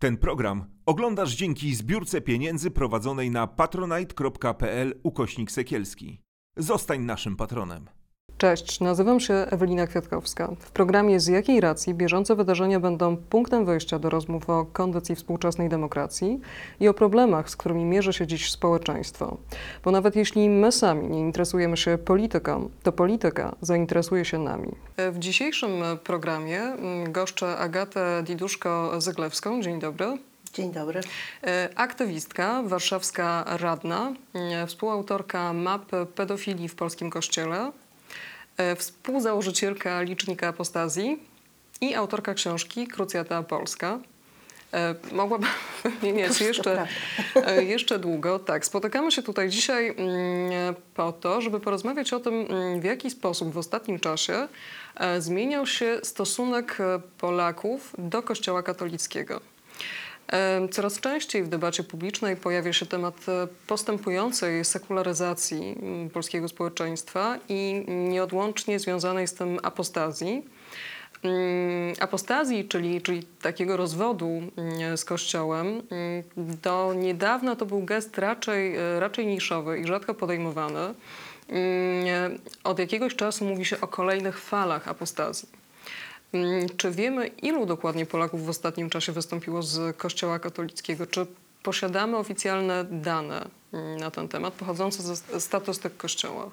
Ten program oglądasz dzięki zbiórce pieniędzy prowadzonej na patronite.pl ukośnik sekielski. Zostań naszym patronem. Cześć, nazywam się Ewelina Kwiatkowska. W programie Z jakiej racji bieżące wydarzenia będą punktem wyjścia do rozmów o kondycji współczesnej demokracji i o problemach, z którymi mierzy się dziś społeczeństwo. Bo nawet jeśli my sami nie interesujemy się polityką, to polityka zainteresuje się nami. W dzisiejszym programie mm, goszczę Agatę Diduszko-Zyglewską. Dzień dobry. Dzień dobry. E, aktywistka, warszawska radna, e, współautorka map pedofilii w polskim kościele, współzałożycielka Licznika Apostazji i autorka książki Krucjata Polska. E, mogłabym wymieniać jeszcze, e, jeszcze długo. Tak, spotykamy się tutaj dzisiaj mm, po to, żeby porozmawiać o tym, mm, w jaki sposób w ostatnim czasie zmieniał się stosunek Polaków do Kościoła katolickiego. Coraz częściej w debacie publicznej pojawia się temat e, postępującej sekularyzacji mm, polskiego społeczeństwa i nieodłącznie związanej z tym apostazji. Mm, apostazji, czyli, czyli takiego rozwodu mm, z Kościołem, do niedawna to był gest raczej, e, raczej niszowy i rzadko podejmowany. Od jakiegoś czasu mówi się o kolejnych falach apostazji. Mm, czy wiemy, ilu dokładnie Polaków w ostatnim czasie wystąpiło z Kościoła katolickiego? Czy posiadamy oficjalne dane mm, na ten temat pochodzące ze statystyk Kościoła?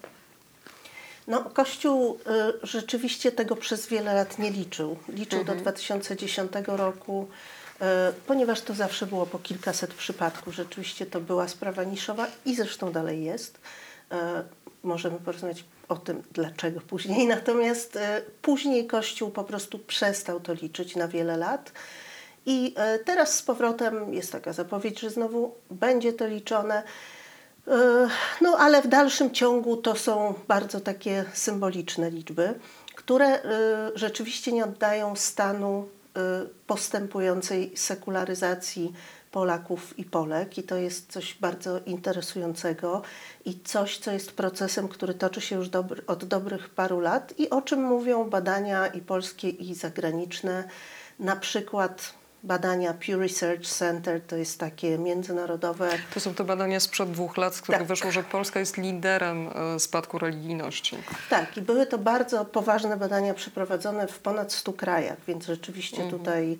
No, Kościół y, rzeczywiście tego przez wiele lat nie liczył. Liczył mhm. do 2010 roku, y, ponieważ to zawsze było po kilkaset przypadków. Rzeczywiście to była sprawa niszowa i zresztą dalej jest. Y, możemy porozmawiać o tym, dlaczego później. Natomiast e, później Kościół po prostu przestał to liczyć na wiele lat. I e, teraz z powrotem jest taka zapowiedź, że znowu będzie to liczone. E, no ale w dalszym ciągu to są bardzo takie symboliczne liczby, które rzeczywiście nie oddają stanu postępującej sekularyzacji Polaków i Polek i to jest coś bardzo interesującego i coś, co jest procesem, który toczy się już dobry, od dobrych paru lat i o czym mówią badania i polskie i zagraniczne, na przykład badania Pew Research Center, to jest takie międzynarodowe. To są te badania sprzed dwóch lat, z których tak. wyszło, że Polska jest liderem e, spadku religijności. Tak, i były to bardzo poważne badania przeprowadzone w ponad 100 krajach, więc rzeczywiście mhm. tutaj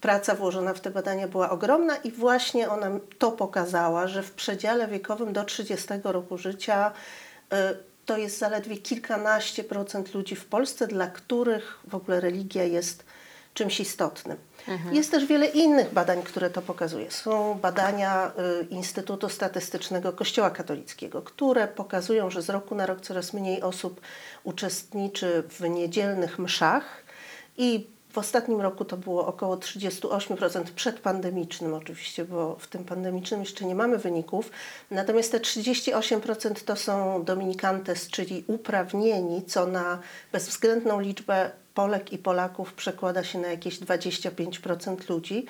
praca włożona w te badania była ogromna i właśnie ona to pokazała, że w przedziale wiekowym do 30 roku życia e, to jest zaledwie kilkanaście procent ludzi w Polsce, dla których w ogóle religia jest czymś istotnym. Mhm. Jest też wiele innych badań, które to pokazuje. Są badania y, Instytutu Statystycznego Kościoła Katolickiego, które pokazują, że z roku na rok coraz mniej osób uczestniczy w niedzielnych mszach i w ostatnim roku to było około 38% przedpandemicznym oczywiście, bo w tym pandemicznym jeszcze nie mamy wyników. Natomiast te 38% to są dominikantes, czyli uprawnieni, co na bezwzględną liczbę Polek i Polaków przekłada się na jakieś 25% ludzi.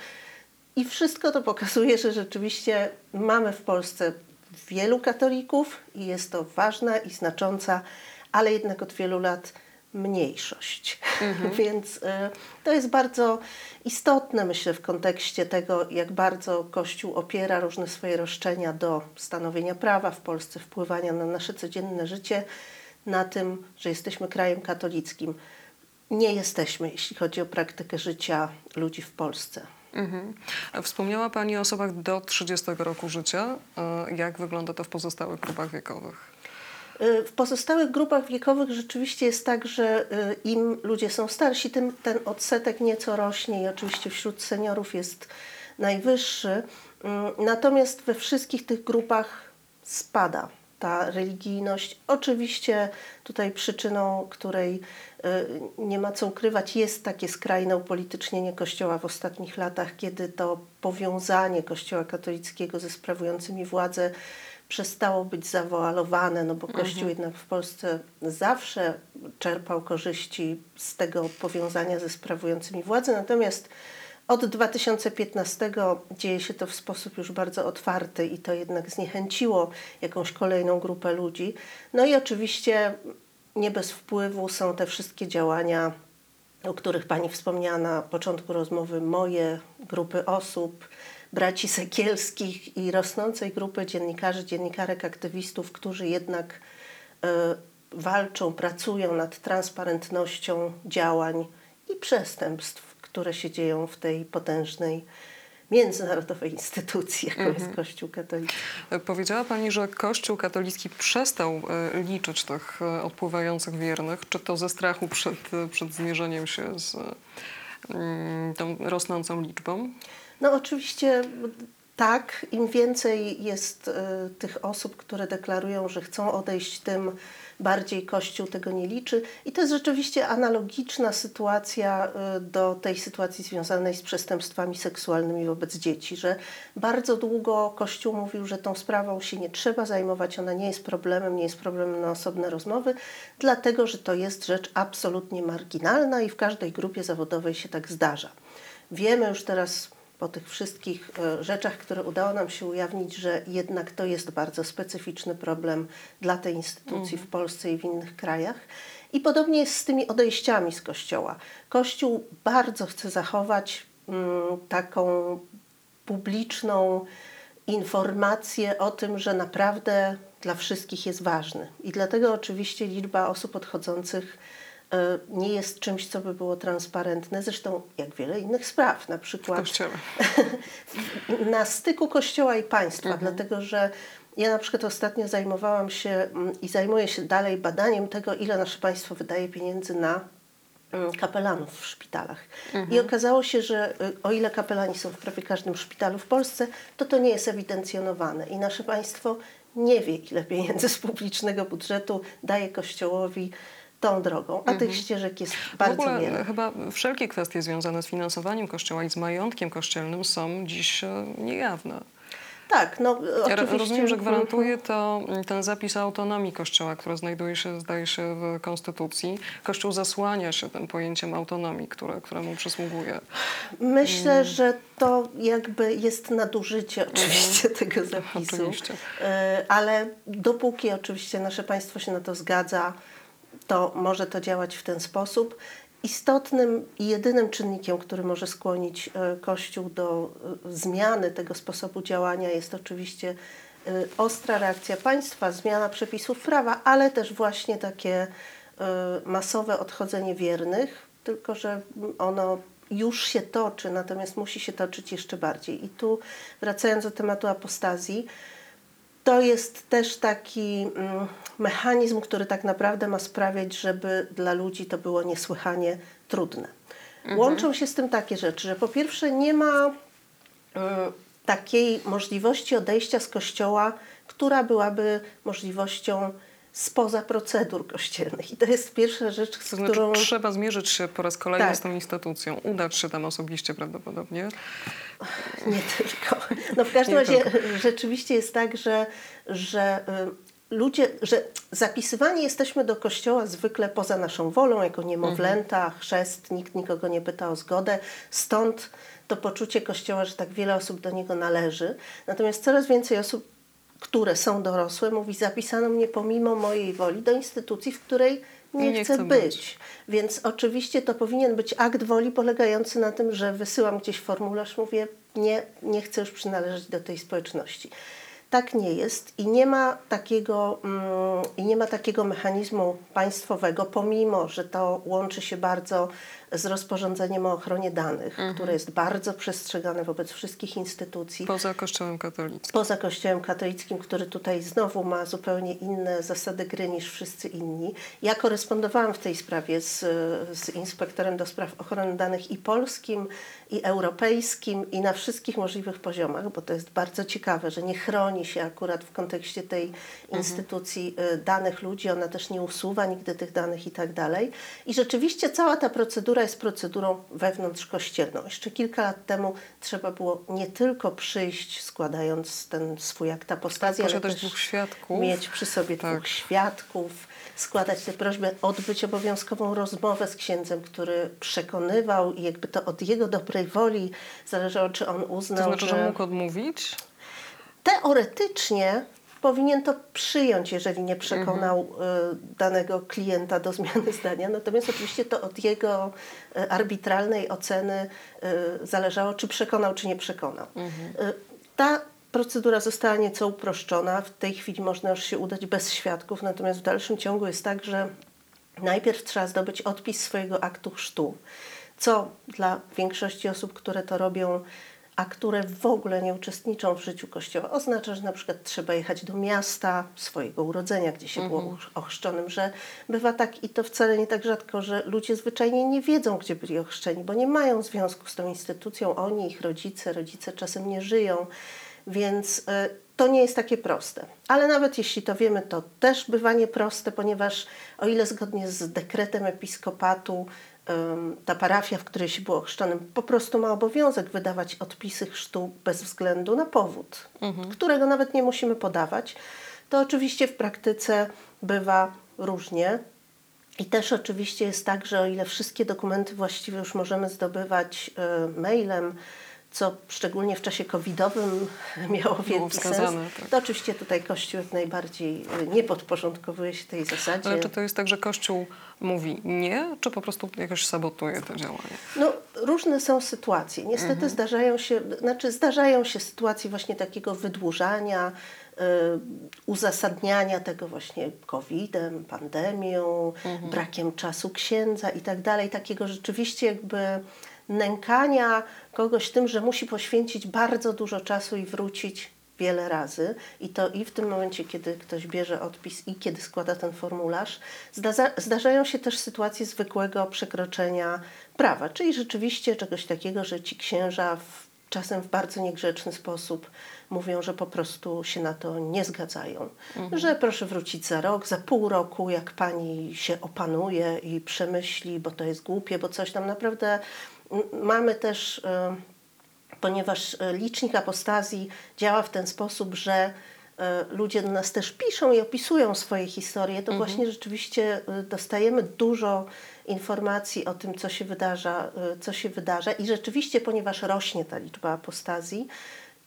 I wszystko to pokazuje, że rzeczywiście mamy w Polsce wielu katolików i jest to ważna i znacząca, ale jednak od wielu lat mniejszość. Mhm. Więc y, to jest bardzo istotne, myślę, w kontekście tego, jak bardzo Kościół opiera różne swoje roszczenia do stanowienia prawa w Polsce, wpływania na nasze codzienne życie, na tym, że jesteśmy krajem katolickim. Nie jesteśmy, jeśli chodzi o praktykę życia ludzi w Polsce. Mhm. Wspomniała Pani o osobach do 30 roku życia. Y, jak wygląda to w pozostałych grupach wiekowych? Y, w pozostałych grupach wiekowych rzeczywiście jest tak, że y, im ludzie są starsi, tym ten odsetek nieco rośnie i oczywiście wśród seniorów jest najwyższy. Y, natomiast we wszystkich tych grupach spada ta religijność. Oczywiście tutaj przyczyną, której nie ma co ukrywać, jest takie skrajne upolitycznienie Kościoła w ostatnich latach, kiedy to powiązanie Kościoła katolickiego ze sprawującymi władzę przestało być zawoalowane, no bo Kościół mhm. jednak w Polsce zawsze czerpał korzyści z tego powiązania ze sprawującymi władzę, natomiast od 2015 dzieje się to w sposób już bardzo otwarty i to jednak zniechęciło jakąś kolejną grupę ludzi. No i oczywiście nie bez wpływu są te wszystkie działania o których Pani wspomniała na początku rozmowy, moje grupy osób, braci Sekielskich i rosnącej grupy dziennikarzy, dziennikarek, aktywistów, którzy jednak e, walczą, pracują nad transparentnością działań i przestępstw, które się dzieją w tej potężnej międzynarodowej instytucji, jaką jest Kościół katolicki. Powiedziała Pani, że Kościół katolicki przestał e, liczyć tych e, odpływających wiernych. Czy to ze strachu przed, przed zmierzeniem się z mm, tą rosnącą liczbą? No oczywiście tak, im więcej jest e, tych osób, które deklarują, że chcą odejść, tym bardziej Kościół tego nie liczy. I to jest rzeczywiście analogiczna sytuacja e, do tej sytuacji związanej z przestępstwami seksualnymi wobec dzieci, że bardzo długo Kościół mówił, że tą sprawą się nie trzeba zajmować, ona nie jest problemem, nie jest problemem na osobne rozmowy, dlatego że to jest rzecz absolutnie marginalna i w każdej grupie zawodowej się tak zdarza. Wiemy już teraz po tych wszystkich e, rzeczach, które udało nam się ujawnić, że jednak to jest bardzo specyficzny problem dla tej instytucji w Polsce i w innych krajach. I podobnie jest z tymi odejściami z Kościoła. Kościół bardzo chce zachować mm, taką publiczną informację o tym, że naprawdę dla wszystkich jest ważny. I dlatego oczywiście liczba osób odchodzących nie jest czymś, co by było transparentne, zresztą jak wiele innych spraw, na przykład na styku kościoła i państwa, dlatego że ja na przykład ostatnio zajmowałam się mm, i zajmuję się dalej badaniem tego, ile nasze państwo wydaje pieniędzy na mm, kapelanów w szpitalach. I okazało się, że y, o ile kapelani są w prawie każdym szpitalu w Polsce, to to nie jest ewidencjonowane. I nasze państwo nie wie, ile pieniędzy z publicznego budżetu daje kościołowi tą drogą, a tych ścieżek jest W bardzo ogóle wiele. chyba wszelkie kwestie związane z finansowaniem Kościoła i z majątkiem kościelnym są dziś e, niejawne. Tak, no Ja oczywiście. ro- rozumiem, że gwarantuje to mm, ten zapis autonomii Kościoła, który znajduje się, zdaje się, w Konstytucji. Kościół zasłania się tym pojęciem autonomii, które, któremu przysługuje. Myślę, że to jakby jest nadużycie oczywiście tego zapisu. Oczywiście. E, Ale dopóki oczywiście nasze państwo się na to zgadza, to może to działać w ten sposób. Istotnym i jedynym czynnikiem, który może skłonić e, Kościół do e, zmiany tego sposobu działania jest oczywiście e, ostra reakcja państwa, zmiana przepisów prawa, ale też właśnie takie masowe odchodzenie wiernych, tylko że ono już się toczy, natomiast musi się toczyć jeszcze bardziej. I tu wracając do tematu apostazji, to jest też taki mm, mechanizm, który tak naprawdę ma sprawiać, żeby dla ludzi to było niesłychanie trudne. Łączą się z tym takie rzeczy, że po pierwsze nie ma mm, takiej możliwości odejścia z kościoła, która byłaby możliwością spoza procedur kościelnych. I to jest pierwsza rzecz, z To znaczy, którą... trzeba zmierzyć się po raz kolejny Tak. z tą instytucją. Udać się tam osobiście prawdopodobnie. Nie tylko. No w każdym Nie razie tylko. rzeczywiście jest tak, że, że y, ludzie, że zapisywani jesteśmy do kościoła zwykle poza naszą wolą, jako niemowlęta, chrzest, nikt nikogo nie pyta o zgodę. Stąd to poczucie kościoła, że tak wiele osób do niego należy. Natomiast coraz więcej osób, które są dorosłe, mówi zapisano mnie pomimo mojej woli do instytucji, w której nie, Nie chcę chcę być. być. Więc oczywiście to powinien być akt woli polegający na tym, że wysyłam gdzieś formularz, mówię, nie, nie chcę już przynależeć do tej społeczności. Tak nie jest i nie ma takiego, mm, i nie ma takiego mechanizmu państwowego, pomimo że to łączy się bardzo z rozporządzeniem o ochronie danych, które jest bardzo przestrzegane wobec wszystkich instytucji Poza Kościołem katolickim. poza Kościołem katolickim, który tutaj znowu ma zupełnie inne zasady gry niż wszyscy inni. Ja korespondowałam w tej sprawie z, z inspektorem do spraw ochrony danych i polskim, i europejskim, i na wszystkich możliwych poziomach, bo to jest bardzo ciekawe, że nie chroni się akurat w kontekście tej instytucji y, danych ludzi, ona też nie usuwa nigdy tych danych i tak dalej. I rzeczywiście cała ta procedura jest procedurą wewnątrzkościelną. Jeszcze kilka lat temu trzeba było nie tylko przyjść składając ten swój akt apostazji, ale też dwóch świadków. mieć przy sobie Tak. dwóch świadków, składać tę prośbę, odbyć obowiązkową rozmowę z księdzem, który przekonywał i jakby to od jego dobrej woli zależało, czy on To uznał, znaczy, że mógł odmówić? Teoretycznie powinien to przyjąć, jeżeli nie przekonał y, danego klienta do zmiany zdania. Natomiast oczywiście to od jego y, arbitralnej oceny y, zależało, czy przekonał, czy nie przekonał. Y, Ta procedura została nieco uproszczona. W tej chwili można już się udać bez świadków, natomiast w dalszym ciągu jest tak, że najpierw trzeba zdobyć odpis swojego aktu chrztu, co dla większości osób, które to robią, a które w ogóle nie uczestniczą w życiu Kościoła, oznacza, że na przykład trzeba jechać do miasta swojego urodzenia, gdzie się było ochrzczonym, że bywa tak i to wcale nie tak rzadko, że ludzie zwyczajnie nie wiedzą, gdzie byli ochrzczeni, bo nie mają związku z tą instytucją, oni, ich rodzice, rodzice czasem nie żyją, więc y, to nie jest takie proste. Ale nawet jeśli to wiemy, to też bywa nieproste, ponieważ o ile zgodnie z dekretem episkopatu ta parafia, w której się było chrzczonym, po prostu ma obowiązek wydawać odpisy chrztu bez względu na powód, którego nawet nie musimy podawać, to oczywiście w praktyce bywa różnie. I też oczywiście jest tak, że o ile wszystkie dokumenty właściwie już możemy zdobywać y, mailem, co szczególnie w czasie covidowym miało wielki sens, tak. to oczywiście tutaj Kościół jak najbardziej y, nie podporządkowuje się tej zasadzie. Ale czy to jest tak, że Kościół mówi nie, czy po prostu jakoś sabotuje to działanie? No, różne są sytuacje. Niestety zdarzają się, znaczy zdarzają się sytuacje właśnie takiego wydłużania, y, uzasadniania tego właśnie COVID-em, pandemią, brakiem czasu księdza i tak dalej. Takiego rzeczywiście jakby nękania kogoś tym, że musi poświęcić bardzo dużo czasu i wrócić wiele razy. I to i w tym momencie, kiedy ktoś bierze odpis i kiedy składa ten formularz, zdarza, zdarzają się też sytuacje zwykłego przekroczenia prawa, czyli rzeczywiście czegoś takiego, że ci księża w, czasem w bardzo niegrzeczny sposób mówią, że po prostu się na to nie zgadzają, że proszę wrócić za rok, za pół roku, jak pani się opanuje i przemyśli, bo to jest głupie, bo coś tam naprawdę mamy też... y, ponieważ e, licznik apostazji działa w ten sposób, że e, ludzie do nas też piszą i opisują swoje historie, to właśnie rzeczywiście e, dostajemy dużo informacji o tym, co się wydarza, e, co się wydarza. I rzeczywiście, ponieważ rośnie ta liczba apostazji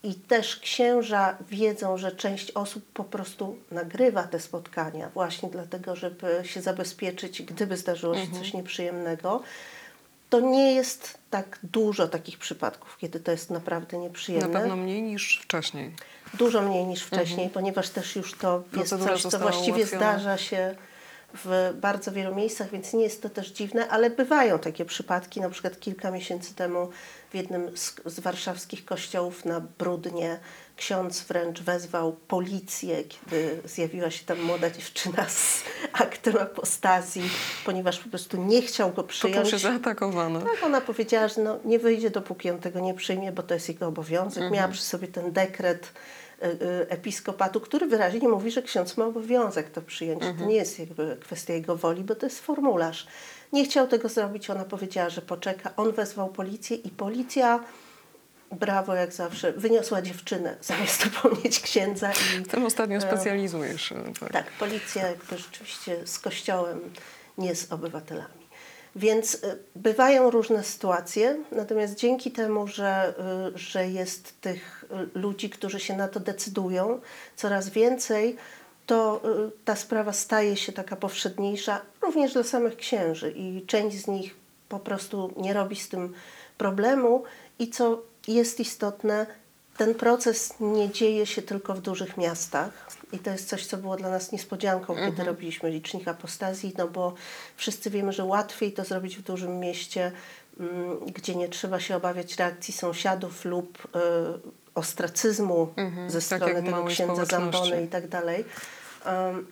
i też księża wiedzą, że część osób po prostu nagrywa te spotkania właśnie dlatego, żeby się zabezpieczyć, gdyby zdarzyło się coś nieprzyjemnego, to nie jest tak dużo takich przypadków, kiedy to jest naprawdę Na nieprzyjemne. pewno mniej niż wcześniej. Dużo mniej niż wcześniej, ponieważ też już to jest Procedura coś, co właściwie ułatwiona. zdarza się w bardzo wielu miejscach, więc nie jest to też dziwne, ale bywają takie przypadki. Na przykład kilka miesięcy temu w jednym z, z warszawskich kościołów na Brudnie ksiądz wręcz wezwał policję, kiedy zjawiła się tam młoda dziewczyna z aktem apostazji, ponieważ po prostu nie chciał go przyjąć. się zaatakowany. Tak, ona powiedziała, że no, nie wyjdzie, dopóki on tego nie przyjmie, bo to jest jego obowiązek. Miała przy sobie ten dekret episkopatu, który wyraźnie mówi, że ksiądz ma obowiązek to przyjąć. To nie jest jakby kwestia jego woli, bo to jest formularz. Nie chciał tego zrobić, ona powiedziała, że poczeka. On wezwał policję i policja, brawo jak zawsze, wyniosła dziewczynę zamiast upomnieć księdza. I, W tym ostatnio specjalizujesz się. Tak. tak, policja jakby rzeczywiście z kościołem, nie z obywatelami. Więc y, bywają różne sytuacje, natomiast dzięki temu, że, y, że jest tych y, ludzi, którzy się na to decydują, coraz więcej, to ta sprawa staje się taka powszedniejsza również dla samych księży i część z nich po prostu nie robi z tym problemu i co jest istotne, ten proces nie dzieje się tylko w dużych miastach i to jest coś, co było dla nas niespodzianką, kiedy robiliśmy licznik apostazji, no bo wszyscy wiemy, że łatwiej to zrobić w dużym mieście, mm, gdzie nie trzeba się obawiać reakcji sąsiadów lub y, ostracyzmu ze tak strony jak w tego księdza. Zambony i tak dalej. Um,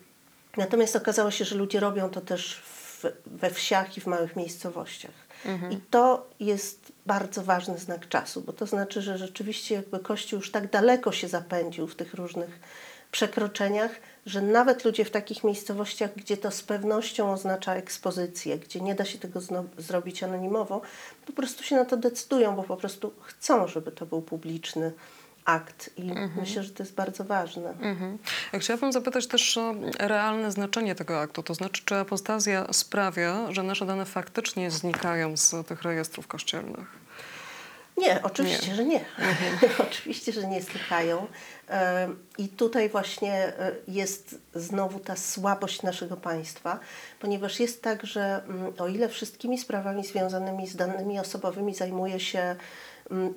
Natomiast okazało się, że ludzie robią to też w, we wsiach i w małych miejscowościach. I to jest bardzo ważny znak czasu, bo to znaczy, że rzeczywiście jakby Kościół już tak daleko się zapędził w tych różnych przekroczeniach, że nawet ludzie w takich miejscowościach, gdzie to z pewnością oznacza ekspozycję, gdzie nie da się tego zrobić anonimowo, po prostu się na to decydują, bo po prostu chcą, żeby to był publiczny akt. I myślę, że to jest bardzo ważne. Mhm. Ja chciałabym zapytać też o realne znaczenie tego aktu. To znaczy, czy apostazja sprawia, że nasze dane faktycznie znikają z tych rejestrów kościelnych? Nie, oczywiście, że nie. oczywiście, że nie stykają. E, I tutaj właśnie e, jest znowu ta słabość naszego państwa, ponieważ jest tak, że mm, o ile wszystkimi sprawami związanymi z danymi osobowymi zajmuje się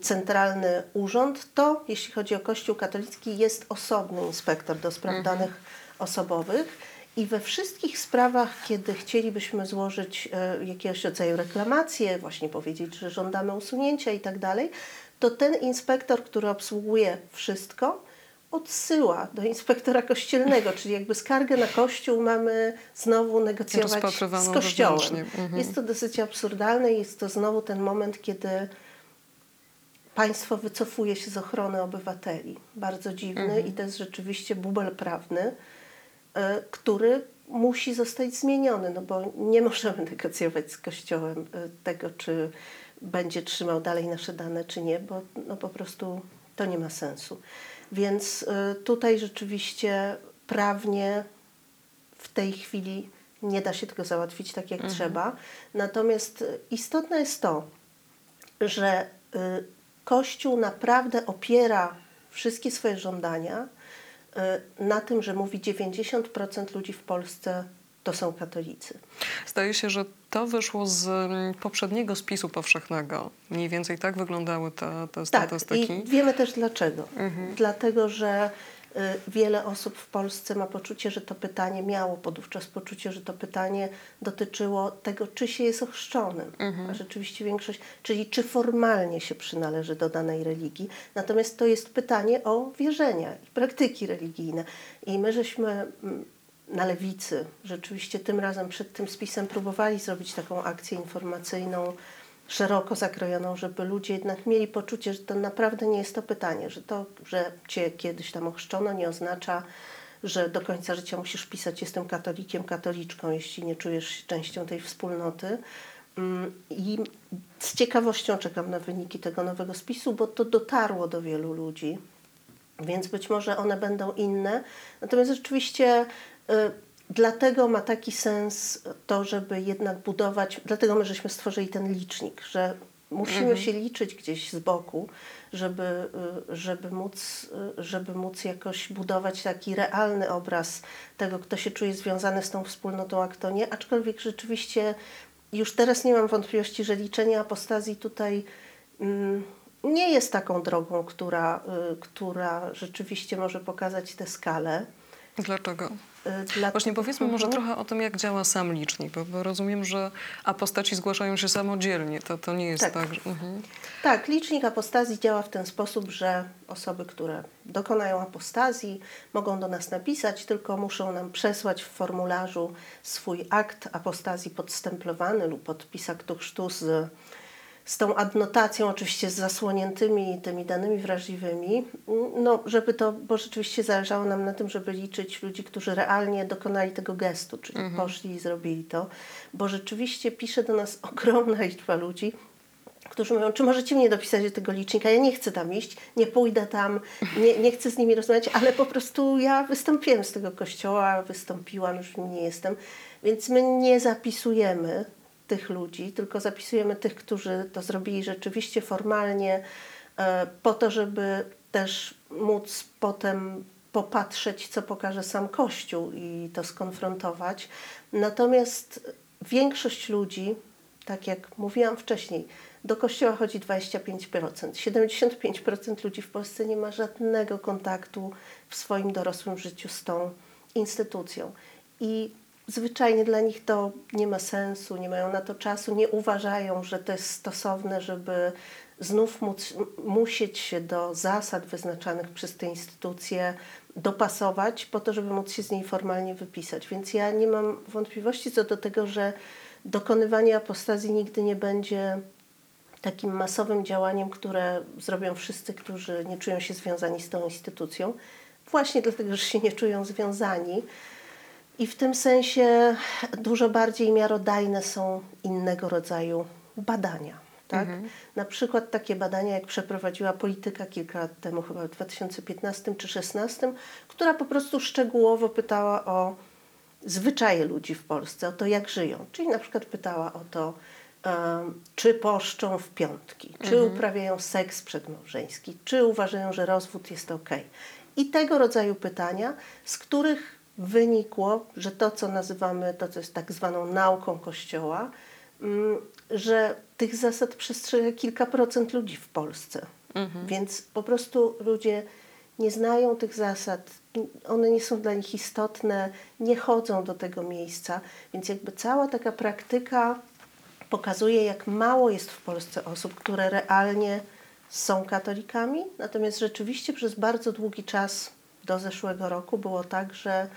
centralny urząd, to jeśli chodzi o Kościół katolicki jest osobny inspektor do spraw danych osobowych. I we wszystkich sprawach, kiedy chcielibyśmy złożyć e, jakiegoś rodzaju reklamację, właśnie powiedzieć, że żądamy usunięcia i tak dalej, to ten inspektor, który obsługuje wszystko, odsyła do inspektora kościelnego, czyli jakby skargę na kościół mamy znowu negocjować z kościołem. Mhm. Jest to dosyć absurdalne i jest to znowu ten moment, kiedy państwo wycofuje się z ochrony obywateli. Bardzo dziwny i to jest rzeczywiście bubel prawny, e, który musi zostać zmieniony, no bo nie możemy negocjować z Kościołem e, tego, czy będzie trzymał dalej nasze dane, czy nie, bo no po prostu to nie ma sensu. Więc e, tutaj rzeczywiście prawnie w tej chwili nie da się tego załatwić tak, jak trzeba. Natomiast istotne jest to, że y, Kościół naprawdę opiera wszystkie swoje żądania y, na tym, że mówi 90% ludzi w Polsce to są katolicy. Zdaje się, że to wyszło z mm, poprzedniego spisu powszechnego. Mniej więcej tak wyglądały te, te Tak, statystyki. i wiemy też dlaczego. Dlatego, że wiele osób w Polsce ma poczucie, że to pytanie miało podówczas poczucie, że to pytanie dotyczyło tego, czy się jest ochrzczonym. A rzeczywiście większość, czyli czy formalnie się przynależy do danej religii. Natomiast to jest pytanie o wierzenia i praktyki religijne. I my żeśmy mm, na lewicy rzeczywiście tym razem przed tym spisem próbowali zrobić taką akcję informacyjną, szeroko zakrojoną, żeby ludzie jednak mieli poczucie, że to naprawdę nie jest to pytanie, że to, że cię kiedyś tam ochrzczono nie oznacza, że do końca życia musisz pisać jestem katolikiem, katoliczką, jeśli nie czujesz się częścią tej wspólnoty. Mm, I z ciekawością czekam na wyniki tego nowego spisu, bo to dotarło do wielu ludzi więc być może one będą inne. Natomiast rzeczywiście y, dlatego ma taki sens to, żeby jednak budować, dlatego my żeśmy stworzyli ten licznik, że musimy się liczyć gdzieś z boku, żeby, y, żeby, móc, y, żeby móc jakoś budować taki realny obraz tego, kto się czuje związany z tą wspólnotą, a kto nie. Aczkolwiek rzeczywiście już teraz nie mam wątpliwości, że liczenie apostazji tutaj mm, nie jest taką drogą, która, y, która rzeczywiście może pokazać tę skalę. Dlaczego? Y, Dla... Właśnie powiedzmy może Mhm. trochę o tym, jak działa sam licznik, bo, bo rozumiem, że apostaci zgłaszają się samodzielnie. To, to nie jest tak. Tak. że, mhm. Tak, licznik apostazji działa w ten sposób, że osoby, które dokonają apostazji, mogą do nas napisać, tylko muszą nam przesłać w formularzu swój akt apostazji podstemplowany lub podpis aktu chrztu z, z tą adnotacją, oczywiście z zasłoniętymi tymi danymi wrażliwymi, no, żeby to, bo rzeczywiście zależało nam na tym, żeby liczyć ludzi, którzy realnie dokonali tego gestu, czyli poszli i zrobili to, bo rzeczywiście pisze do nas ogromna liczba ludzi, którzy mówią, czy możecie mnie dopisać do tego licznika, ja nie chcę tam iść, nie pójdę tam, nie, nie chcę z nimi rozmawiać, ale po prostu ja wystąpiłem z tego kościoła, wystąpiłam, już w nim nie jestem, więc my nie zapisujemy tych ludzi, tylko zapisujemy tych, którzy to zrobili rzeczywiście formalnie, e, po to, żeby też móc potem popatrzeć, co pokaże sam Kościół i to skonfrontować. Natomiast większość ludzi, tak jak mówiłam wcześniej, do kościoła chodzi 25%. 75% ludzi w Polsce nie ma żadnego kontaktu w swoim dorosłym życiu z tą instytucją. I zwyczajnie dla nich to nie ma sensu, nie mają na to czasu, nie uważają, że to jest stosowne, żeby znów móc, musieć się do zasad wyznaczanych przez te instytucje dopasować po to, żeby móc się z niej formalnie wypisać. Więc ja nie mam wątpliwości co do tego, że dokonywanie apostazji nigdy nie będzie takim masowym działaniem, które zrobią wszyscy, którzy nie czują się związani z tą instytucją, właśnie dlatego, że się nie czują związani. I w tym sensie dużo bardziej miarodajne są innego rodzaju badania. Tak? Na przykład takie badania, jak przeprowadziła polityka kilka lat temu, chyba w 2015 czy 2016, która po prostu szczegółowo pytała o zwyczaje ludzi w Polsce, o to, jak żyją. Czyli na przykład pytała o to, em, czy poszczą w piątki, czy uprawiają seks przedmałżeński, czy uważają, że rozwód jest ok. I tego rodzaju pytania, z których wynikło, że to, co nazywamy, to co jest tak zwaną nauką Kościoła, mm, że tych zasad przestrzega kilka procent ludzi w Polsce. Więc po prostu ludzie nie znają tych zasad, one nie są dla nich istotne, nie chodzą do tego miejsca, więc jakby cała taka praktyka pokazuje, jak mało jest w Polsce osób, które realnie są katolikami. Natomiast rzeczywiście przez bardzo długi czas do zeszłego roku było tak, że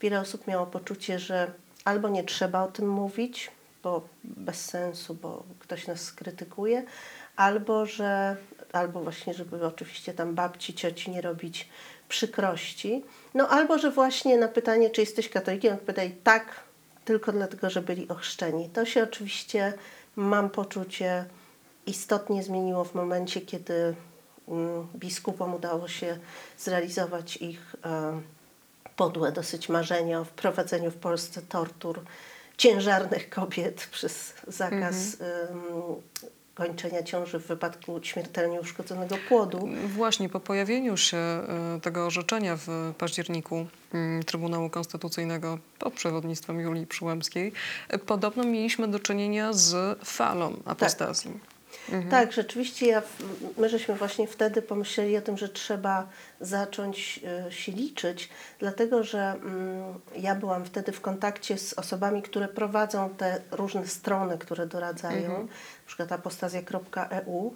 wiele osób miało poczucie, że albo nie trzeba o tym mówić, bo bez sensu, bo ktoś nas skrytykuje, albo że, albo właśnie, żeby oczywiście tam babci, cioci nie robić przykrości, no albo, że właśnie na pytanie, czy jesteś katolikiem, odpowiadaj tak, tylko dlatego, że byli ochrzczeni. To się oczywiście, mam poczucie, istotnie zmieniło w momencie, kiedy biskupom udało się zrealizować ich e, podłe dosyć marzenia o wprowadzeniu w Polsce tortur ciężarnych kobiet przez zakaz em, kończenia ciąży w wypadku śmiertelnie uszkodzonego płodu. Właśnie po pojawieniu się e, tego orzeczenia w październiku mm, Trybunału Konstytucyjnego pod przewodnictwem Julii Przyłębskiej, e, podobno mieliśmy do czynienia z falą apostazji. Tak, rzeczywiście ja, my żeśmy właśnie wtedy pomyśleli o tym, że trzeba zacząć e, się liczyć, dlatego że mm, ja byłam wtedy w kontakcie z osobami, które prowadzą te różne strony, które doradzają, na przykład apostazja.eu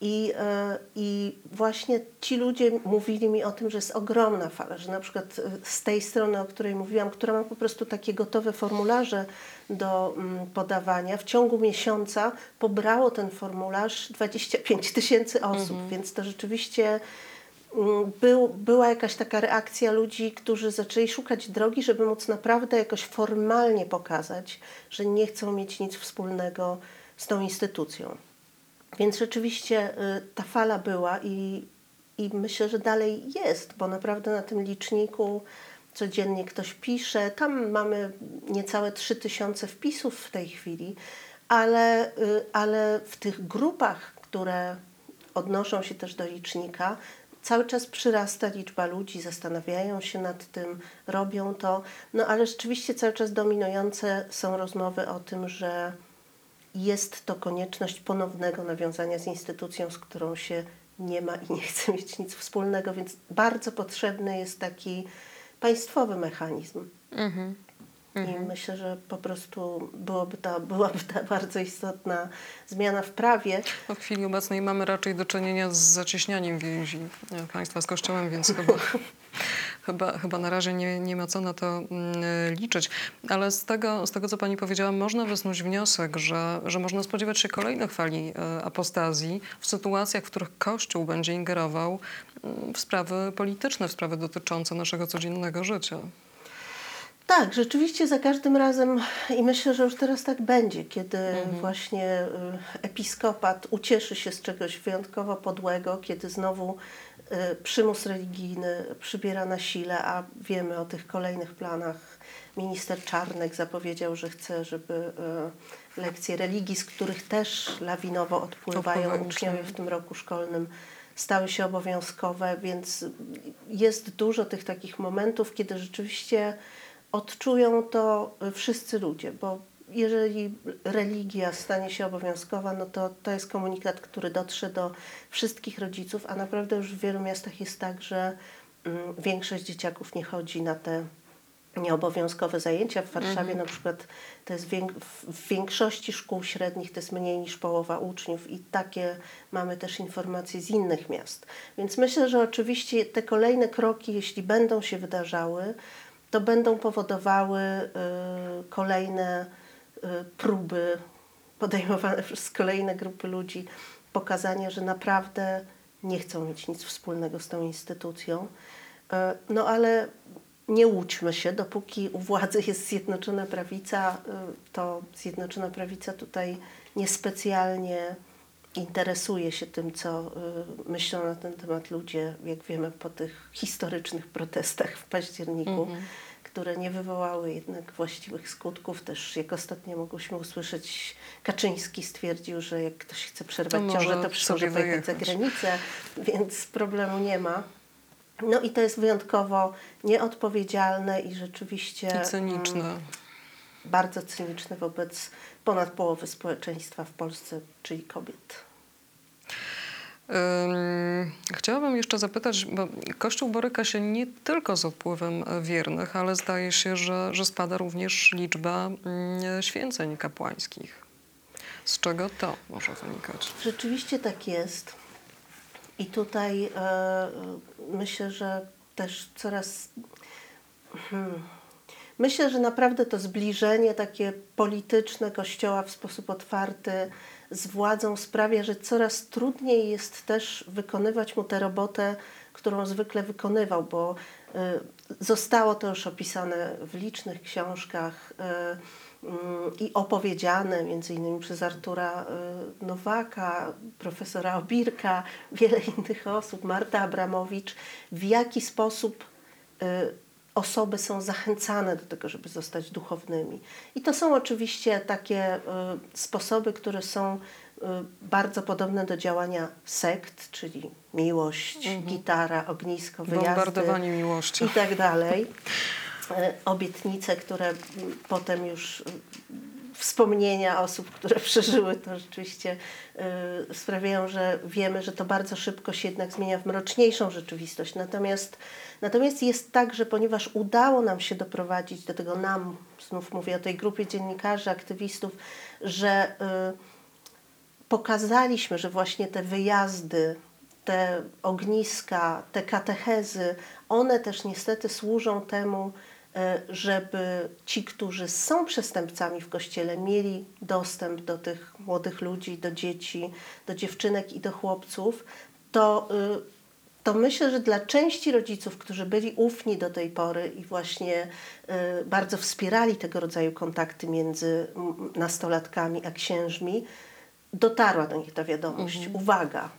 i, e, I właśnie ci ludzie mówili mi o tym, że jest ogromna fala, że na przykład e, z tej strony, o której mówiłam, która ma po prostu takie gotowe formularze do mm, podawania, w ciągu miesiąca pobrało ten formularz 25 tysięcy osób, więc to rzeczywiście mm, był, była jakaś taka reakcja ludzi, którzy zaczęli szukać drogi, żeby móc naprawdę jakoś formalnie pokazać, że nie chcą mieć nic wspólnego z tą instytucją. Więc rzeczywiście y, ta fala była i, i myślę, że dalej jest, bo naprawdę na tym liczniku codziennie ktoś pisze. Tam mamy niecałe 3000 wpisów w tej chwili, ale, y, ale w tych grupach, które odnoszą się też do licznika, cały czas przyrasta liczba ludzi, zastanawiają się nad tym, robią to. No ale rzeczywiście cały czas dominujące są rozmowy o tym, że jest to konieczność ponownego nawiązania z instytucją, z którą się nie ma i nie chce mieć nic wspólnego, więc bardzo potrzebny jest taki państwowy mechanizm. I myślę, że po prostu byłoby to, byłaby to bardzo istotna zmiana w prawie. No, w chwili obecnej mamy raczej do czynienia z zacieśnianiem więzi państwa z Kościołem, więc chyba, chyba, chyba na razie nie, nie ma co na to mm, liczyć. Ale z tego, z tego, co pani powiedziała, można wysnuć wniosek, że, że można spodziewać się kolejnej fali e, apostazji w sytuacjach, w których Kościół będzie ingerował mm, w sprawy polityczne, w sprawy dotyczące naszego codziennego życia. Tak, rzeczywiście za każdym razem i myślę, że już teraz tak będzie, kiedy właśnie y, episkopat ucieszy się z czegoś wyjątkowo podłego, kiedy znowu przymus religijny przybiera na sile, a wiemy o tych kolejnych planach. Minister Czarnek zapowiedział, że chce, żeby y, lekcje religii, z których też lawinowo odpływają uczniowie w tym roku szkolnym, stały się obowiązkowe, więc jest dużo tych takich momentów, kiedy rzeczywiście odczują to wszyscy ludzie, bo jeżeli religia stanie się obowiązkowa, no to to jest komunikat, który dotrze do wszystkich rodziców, a naprawdę już w wielu miastach jest tak, że mm, większość dzieciaków nie chodzi na te nieobowiązkowe zajęcia. W Warszawie na przykład to jest w- większości szkół średnich to jest mniej niż połowa uczniów i takie mamy też informacje z innych miast. Więc myślę, że oczywiście te kolejne kroki, jeśli będą się wydarzały, to będą powodowały y, kolejne próby podejmowane przez kolejne grupy ludzi, pokazania, że naprawdę nie chcą mieć nic wspólnego z tą instytucją. Y, No ale nie łudźmy się, dopóki u władzy jest Zjednoczona Prawica, y, to Zjednoczona Prawica tutaj niespecjalnie interesuje się tym, co y, myślą na ten temat ludzie, jak wiemy, po tych historycznych protestach w październiku, które nie wywołały jednak właściwych skutków. Też jak ostatnio mogłyśmy usłyszeć, Kaczyński stwierdził, że jak ktoś chce przerwać To ciążę, może to sobie pojechać za granicę, więc problemu nie ma. No i to jest wyjątkowo nieodpowiedzialne i rzeczywiście I mm, cyniczne. bardzo cyniczne wobec ponad połowy społeczeństwa w Polsce, czyli kobiet. Ym, Chciałabym jeszcze zapytać, bo Kościół boryka się nie tylko z odpływem e, wiernych, ale zdaje się, że, że spada również liczba mm, święceń kapłańskich. Z czego to może wynikać? Rzeczywiście tak jest. I tutaj e, e, myślę, że też coraz. Hmm, myślę, że naprawdę to zbliżenie takie polityczne Kościoła w sposób otwarty z władzą sprawia, że coraz trudniej jest też wykonywać mu tę robotę, którą zwykle wykonywał, bo e, zostało to już opisane w licznych książkach e, mm, i opowiedziane między innymi przez Artura Nowaka, profesora Obirka, wiele innych osób, Marta Abramowicz, w jaki sposób osoby są zachęcane do tego, żeby zostać duchownymi. I to są oczywiście takie y, sposoby, które są y, bardzo podobne do działania sekt, czyli miłość, gitara, ognisko, wyjazdy Bombardowanie miłością. i tak dalej. E, Obietnice, które potem już y, wspomnienia osób, które przeżyły to rzeczywiście y, sprawiają, że wiemy, że to bardzo szybko się jednak zmienia w mroczniejszą rzeczywistość. Natomiast, natomiast jest tak, że ponieważ udało nam się doprowadzić do tego nam, znów mówię o tej grupie dziennikarzy, aktywistów, że y, pokazaliśmy, że właśnie te wyjazdy, te ogniska, te katechezy, one też niestety służą temu, żeby ci, którzy są przestępcami w kościele, mieli dostęp do tych młodych ludzi, do dzieci, do dziewczynek i do chłopców, to, y, to myślę, że dla części rodziców, którzy byli ufni do tej pory i właśnie y, bardzo wspierali tego rodzaju kontakty między nastolatkami a księżmi, dotarła do nich ta wiadomość. Uwaga,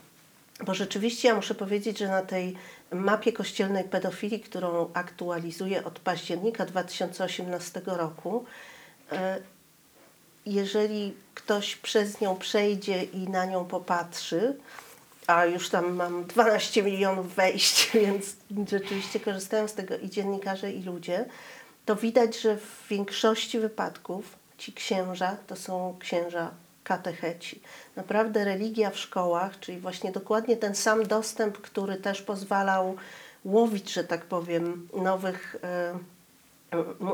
bo rzeczywiście ja muszę powiedzieć, że na tej mapie kościelnej pedofilii, którą aktualizuję od października 2018 roku, e, jeżeli ktoś przez nią przejdzie i na nią popatrzy, a już tam mam 12 milionów wejść, więc rzeczywiście korzystają z tego i dziennikarze, i ludzie, to widać, że w większości wypadków ci księża to są księża katecheci. Naprawdę religia w szkołach, czyli właśnie dokładnie ten sam dostęp, który też pozwalał łowić, że tak powiem, nowych e,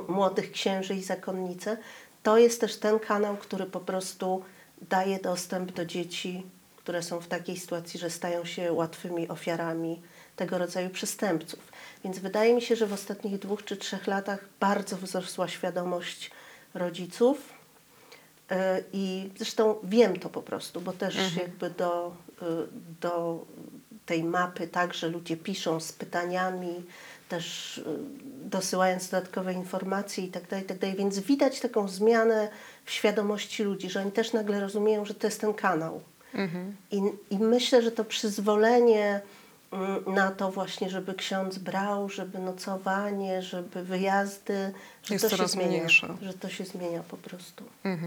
młodych księży i zakonnice, to jest też ten kanał, który po prostu daje dostęp do dzieci, które są w takiej sytuacji, że stają się łatwymi ofiarami tego rodzaju przestępców. Więc wydaje mi się, że w ostatnich dwóch czy trzech latach bardzo wzrosła świadomość rodziców. E, I zresztą wiem to po prostu, bo też jakby do, y, do tej mapy także ludzie piszą z pytaniami, też y, dosyłając dodatkowe informacje i tak dalej, i tak dalej. Więc widać taką zmianę w świadomości ludzi, że oni też nagle rozumieją, że to jest ten kanał. I, I myślę, że to przyzwolenie na to właśnie, żeby ksiądz brał, żeby nocowanie, żeby wyjazdy, że Jest to się zmienia. mniejsze. Że to się zmienia po prostu. E,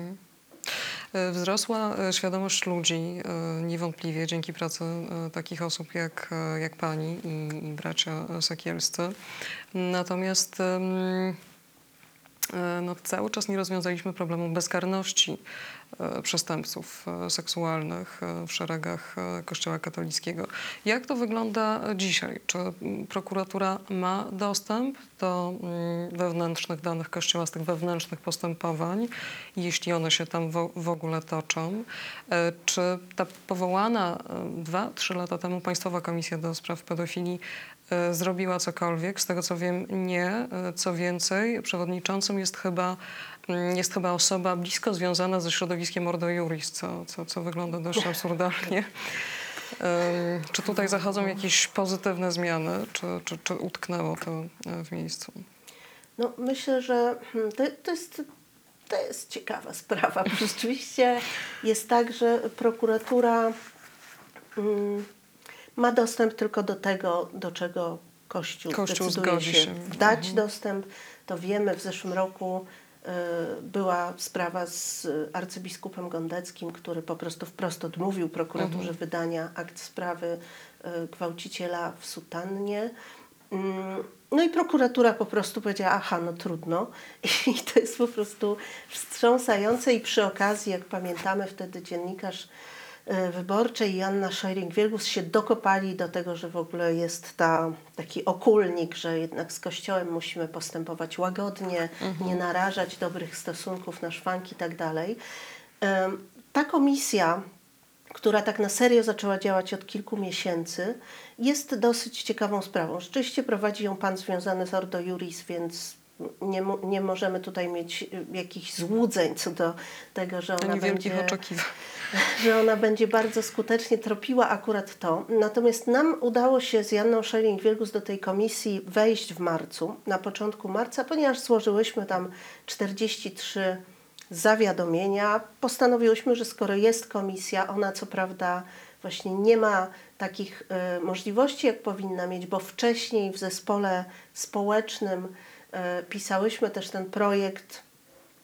Wzrosła e, świadomość ludzi e, niewątpliwie dzięki pracy e, takich osób jak, e, jak pani i, i bracia Sekielscy. Natomiast e, no, cały czas nie rozwiązaliśmy problemu bezkarności e, przestępców e, seksualnych e, w szeregach e, Kościoła katolickiego. Jak to wygląda dzisiaj? Czy mm, prokuratura ma dostęp do mm, wewnętrznych danych Kościoła, z tych wewnętrznych postępowań, jeśli one się tam w ogóle toczą? E, Czy ta powołana e, dwa, trzy lata temu Państwowa Komisja do Spraw Pedofilii e, zrobiła cokolwiek? Z tego co wiem, nie. E, Co więcej, przewodniczącym jest chyba, mm, jest chyba osoba blisko związana ze środowiskiem Ordo Juris, co, co, co wygląda dość absurdalnie. Czy tutaj zachodzą jakieś pozytywne zmiany, czy, czy, czy utknęło to e, w miejscu? No, myślę, że hmm, to, to, jest, to jest ciekawa sprawa. Rzeczywiście jest tak, że prokuratura mm, ma dostęp tylko do tego, do czego Kościół, Kościół decyduje się, się. dać Mhm. dostęp. to wiemy, w zeszłym roku y, była sprawa z arcybiskupem Gondeckim, który po prostu wprost odmówił prokuraturze wydania akt sprawy y, gwałciciela w sutannie. Mm, No i prokuratura po prostu powiedziała, aha, no trudno. I to jest po prostu wstrząsające i przy okazji, jak pamiętamy, wtedy dziennikarz wyborczej i Anna Szojring-Wielgus się dokopali do tego, że w ogóle jest ta, taki okulnik, że jednak z Kościołem musimy postępować łagodnie, nie narażać dobrych stosunków na szwank i tak dalej. Em, Ta komisja która tak na serio zaczęła działać od kilku miesięcy, jest dosyć ciekawą sprawą. Rzeczywiście prowadzi ją pan związany z Ordo Juris, więc nie, nie możemy tutaj mieć y, jakichś złudzeń co do tego, że ona będzie że ona będzie bardzo skutecznie tropiła akurat to. Natomiast nam udało się z Janną Szering-Wielgus do tej komisji wejść w marcu, na początku marca, ponieważ złożyłyśmy tam 43 zawiadomienia. Postanowiłyśmy, że skoro jest komisja, ona co prawda właśnie nie ma takich y, możliwości, jak powinna mieć, bo wcześniej w zespole społecznym pisałyśmy też ten projekt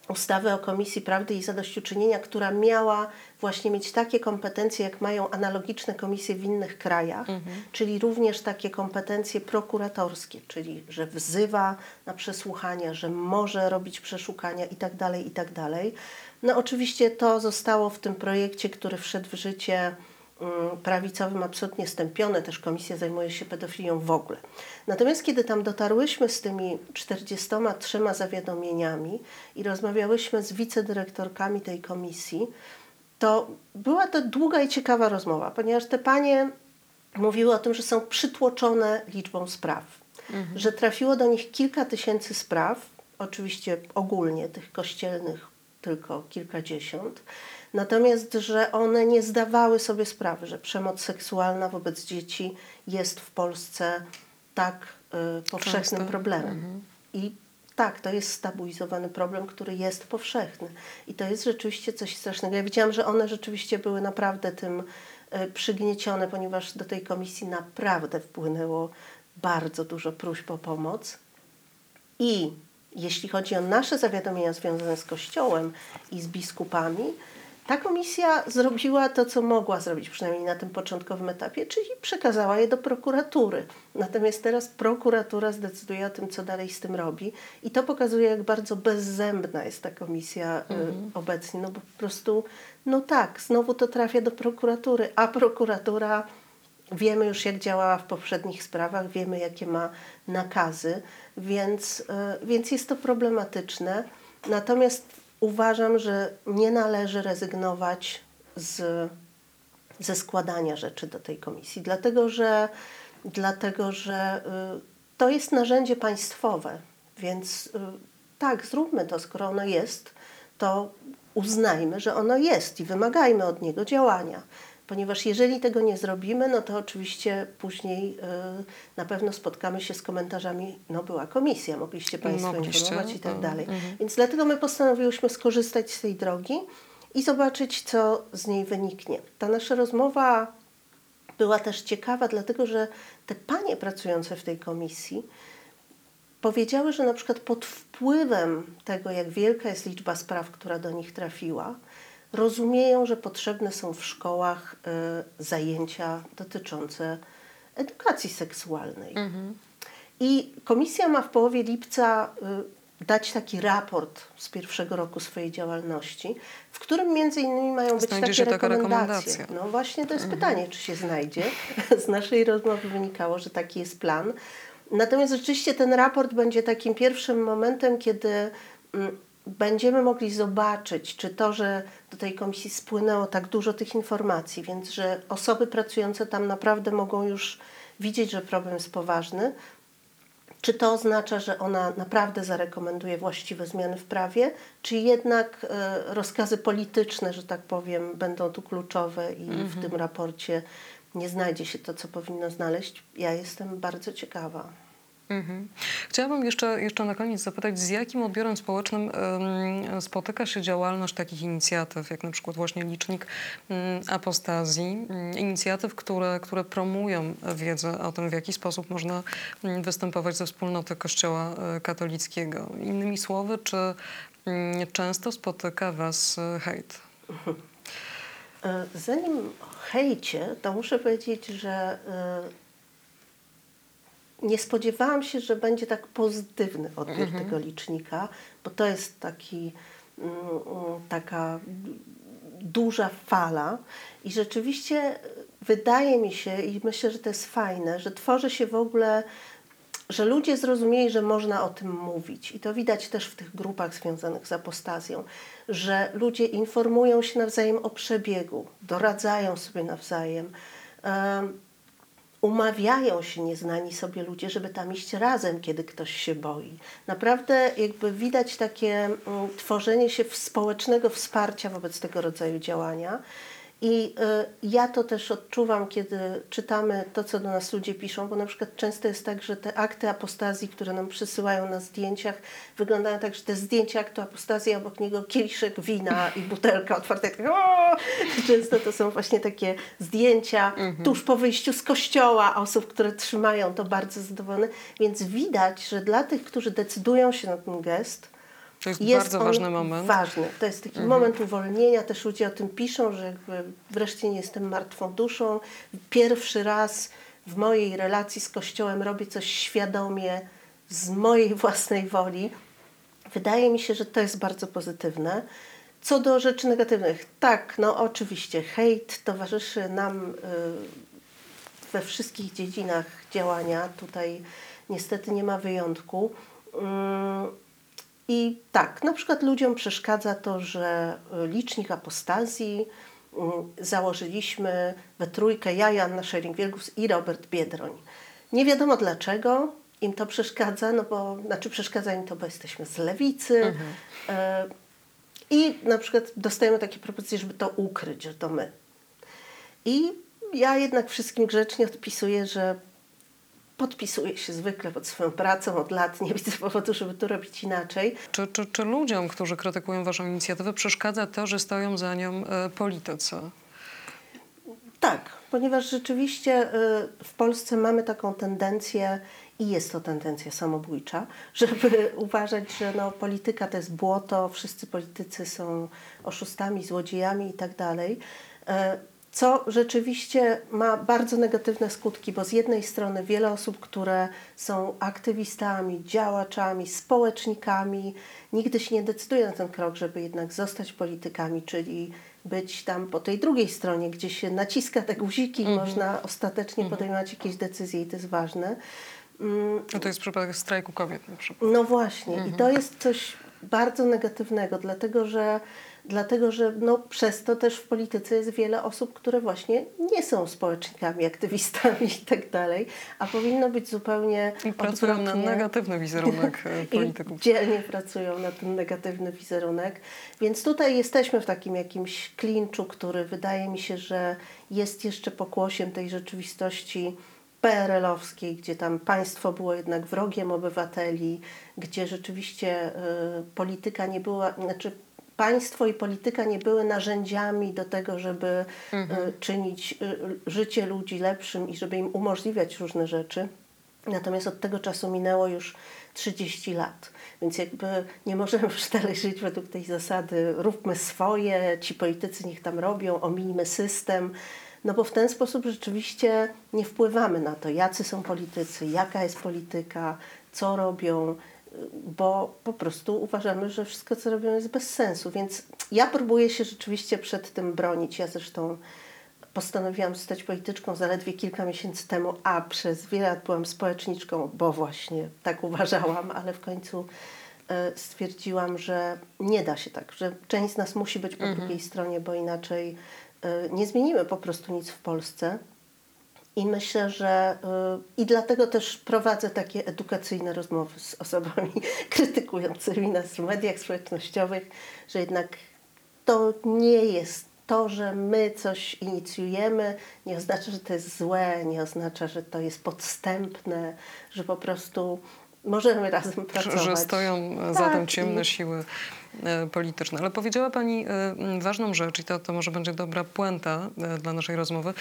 ustawy o Komisji Prawdy i Zadośćuczynienia, która miała właśnie mieć takie kompetencje, jak mają analogiczne komisje w innych krajach, czyli również takie kompetencje prokuratorskie, czyli że wzywa na przesłuchania, że może robić przeszukania itd., itd. No oczywiście to zostało w tym projekcie, który wszedł w życie prawicowym absolutnie stępione, też komisja zajmuje się pedofilią w ogóle. Natomiast kiedy tam dotarłyśmy z tymi 43 zawiadomieniami i rozmawiałyśmy z wicedyrektorkami tej komisji, to była to długa i ciekawa rozmowa, ponieważ te panie mówiły o tym, że są przytłoczone liczbą spraw, że trafiło do nich kilka tysięcy spraw, oczywiście ogólnie tych kościelnych tylko kilkadziesiąt, natomiast że one nie zdawały sobie sprawy, że przemoc seksualna wobec dzieci jest w Polsce tak y, powszechnym Często. problemem. I tak, to jest stabilizowany problem, który jest powszechny. I to jest rzeczywiście coś strasznego. Ja widziałam, że one rzeczywiście były naprawdę tym y, przygniecione, ponieważ do tej komisji naprawdę wpłynęło bardzo dużo próśb o pomoc. I jeśli chodzi o nasze zawiadomienia związane z Kościołem i z biskupami, ta komisja zrobiła to, co mogła zrobić, przynajmniej na tym początkowym etapie, czyli przekazała je do prokuratury. Natomiast teraz prokuratura zdecyduje o tym, co dalej z tym robi. I to pokazuje, jak bardzo bezzębna jest ta komisja y, obecnie. No bo po prostu, no tak, znowu to trafia do prokuratury, a prokuratura Wiemy już, jak działała w poprzednich sprawach, wiemy, jakie ma nakazy, więc, y, więc jest to problematyczne. Natomiast uważam, że nie należy rezygnować z, ze składania rzeczy do tej komisji, dlatego że, dlatego, że y, to jest narzędzie państwowe, więc y, tak, zróbmy to, skoro ono jest, to uznajmy, że ono jest i wymagajmy od niego działania. Ponieważ jeżeli tego nie zrobimy, no to oczywiście później y, na pewno spotkamy się z komentarzami, no była komisja, mogliście Państwo Mogliście, informować i tak mm, dalej. mhm. Więc dlatego my postanowiłyśmy skorzystać z tej drogi i zobaczyć, co z niej wyniknie. Ta nasza rozmowa była też ciekawa, dlatego że te panie pracujące w tej komisji powiedziały, że na przykład pod wpływem tego, jak wielka jest liczba spraw, która do nich trafiła, rozumieją, że potrzebne są w szkołach y, zajęcia dotyczące edukacji seksualnej. I komisja ma w połowie lipca y, dać taki raport z pierwszego roku swojej działalności, w którym między innymi mają być Znajdzie takie się taka rekomendacje. rekomendacja. No właśnie to jest pytanie, czy się znajdzie. Z naszej rozmowy wynikało, że taki jest plan. Natomiast rzeczywiście ten raport będzie takim pierwszym momentem, kiedy mm, będziemy mogli zobaczyć, czy to, że do tej komisji spłynęło tak dużo tych informacji, więc że osoby pracujące tam naprawdę mogą już widzieć, że problem jest poważny, czy to oznacza, że ona naprawdę zarekomenduje właściwe zmiany w prawie, czy jednak e, rozkazy polityczne, że tak powiem, będą tu kluczowe i w tym raporcie nie znajdzie się to, co powinno znaleźć? Ja jestem bardzo ciekawa. Mhm. Chciałabym jeszcze, jeszcze na koniec zapytać, z jakim odbiorem społecznym spotyka się działalność takich inicjatyw, jak na przykład właśnie Licznik mm, Apostazji, mm, inicjatyw, które, które promują wiedzę o tym, w jaki sposób można mm, występować ze wspólnoty Kościoła e, katolickiego. Innymi słowy, czy często spotyka Was e, hejt? E, Zanim o hejcie, to muszę powiedzieć, że nie spodziewałam się, że będzie tak pozytywny odbiór tego licznika, bo to jest taki, mm, mm, taka duża fala i rzeczywiście wydaje mi się i myślę, że to jest fajne, że tworzy się w ogóle że ludzie zrozumieli, że można o tym mówić. I to widać też w tych grupach związanych z apostazją, że ludzie informują się nawzajem o przebiegu, doradzają sobie nawzajem, um, umawiają się nieznani sobie ludzie, żeby tam iść razem, kiedy ktoś się boi. Naprawdę jakby widać takie um, tworzenie się społecznego wsparcia wobec tego rodzaju działania. I y, ja to też odczuwam, kiedy czytamy to, co do nas ludzie piszą, bo na przykład często jest tak, że te akty apostazji, które nam przysyłają na zdjęciach, wyglądają tak, że te zdjęcia aktu apostazji, a obok niego kieliszek wina i butelka otwarta. Tak! Często to są właśnie takie zdjęcia tuż po wyjściu z kościoła osób, które trzymają to bardzo zadowolone. Więc widać, że dla tych, którzy decydują się na ten gest, To jest, jest bardzo ważny moment. Ważny. To jest taki moment uwolnienia. Też ludzie o tym piszą, że wreszcie nie jestem martwą duszą. Pierwszy raz w mojej relacji z Kościołem robię coś świadomie, z mojej własnej woli. Wydaje mi się, że to jest bardzo pozytywne. Co do rzeczy negatywnych, tak, no oczywiście, hejt towarzyszy nam y, we wszystkich dziedzinach działania. Tutaj niestety nie ma wyjątku. I tak, na przykład ludziom przeszkadza to, że y, licznik apostazji mm, założyliśmy we trójkę ja, Joanna Schering-Wielgus i Robert Biedroń. Nie wiadomo dlaczego im to przeszkadza, no bo, znaczy przeszkadza im to, bo jesteśmy z lewicy. Y, I na przykład dostajemy takie propozycje, żeby to ukryć, że to my. I ja jednak wszystkim grzecznie odpisuję, że podpisuję się zwykle pod swoją pracą od lat, nie widzę powodu, żeby to robić inaczej. Czy, czy, czy ludziom, którzy krytykują Waszą inicjatywę, przeszkadza to, że stoją za nią e, politycy? Tak, ponieważ rzeczywiście y, w Polsce mamy taką tendencję i jest to tendencja samobójcza, żeby uważać, że no, polityka to jest błoto, wszyscy politycy są oszustami, złodziejami i tak dalej. E, Co rzeczywiście ma bardzo negatywne skutki, bo z jednej strony wiele osób, które są aktywistami, działaczami, społecznikami, nigdy się nie decyduje na ten krok, żeby jednak zostać politykami, czyli być tam po tej drugiej stronie, gdzie się naciska te guziki i można ostatecznie podejmować jakieś decyzje i to jest ważne. Mm, No to jest przypadek strajku kobiet na przykład. no właśnie, i to jest coś bardzo negatywnego, dlatego że, dlatego, że no, przez to też w polityce jest wiele osób, które właśnie nie są społecznikami, aktywistami i tak dalej, a powinno być zupełnie I pracują na odwrotnie. negatywny wizerunek e, polityków. I dzielnie pracują na ten negatywny wizerunek. Więc tutaj jesteśmy w takim jakimś klinczu, który wydaje mi się, że jest jeszcze pokłosiem tej rzeczywistości PRL-owskiej, gdzie tam państwo było jednak wrogiem obywateli, gdzie rzeczywiście y, polityka nie była, znaczy państwo i polityka nie były narzędziami do tego, żeby y, czynić y, życie ludzi lepszym i żeby im umożliwiać różne rzeczy. Natomiast od tego czasu minęło już 30 lat, więc jakby nie możemy już dalej żyć według tej zasady róbmy swoje, ci politycy niech tam robią, ominijmy system, no bo w ten sposób rzeczywiście nie wpływamy na to, jacy są politycy, jaka jest polityka, co robią, bo po prostu uważamy, że wszystko, co robią, jest bez sensu. Więc ja próbuję się rzeczywiście przed tym bronić. Ja zresztą postanowiłam zostać polityczką zaledwie kilka miesięcy temu, a przez wiele lat byłam społeczniczką, bo właśnie tak uważałam, ale w końcu e, stwierdziłam, że nie da się tak, że część z nas musi być po drugiej stronie, bo inaczej e, nie zmienimy po prostu nic w Polsce. I myślę, że y, i dlatego też prowadzę takie edukacyjne rozmowy z osobami krytykującymi nas w mediach społecznościowych, że jednak to nie jest to, że my coś inicjujemy, nie oznacza, że to jest złe, nie oznacza, że to jest podstępne, że po prostu możemy razem pracować. że stoją za Tak, tym ciemne siły polityczne. Ale powiedziała Pani e, ważną rzecz i to, to może będzie dobra puenta e, dla naszej rozmowy.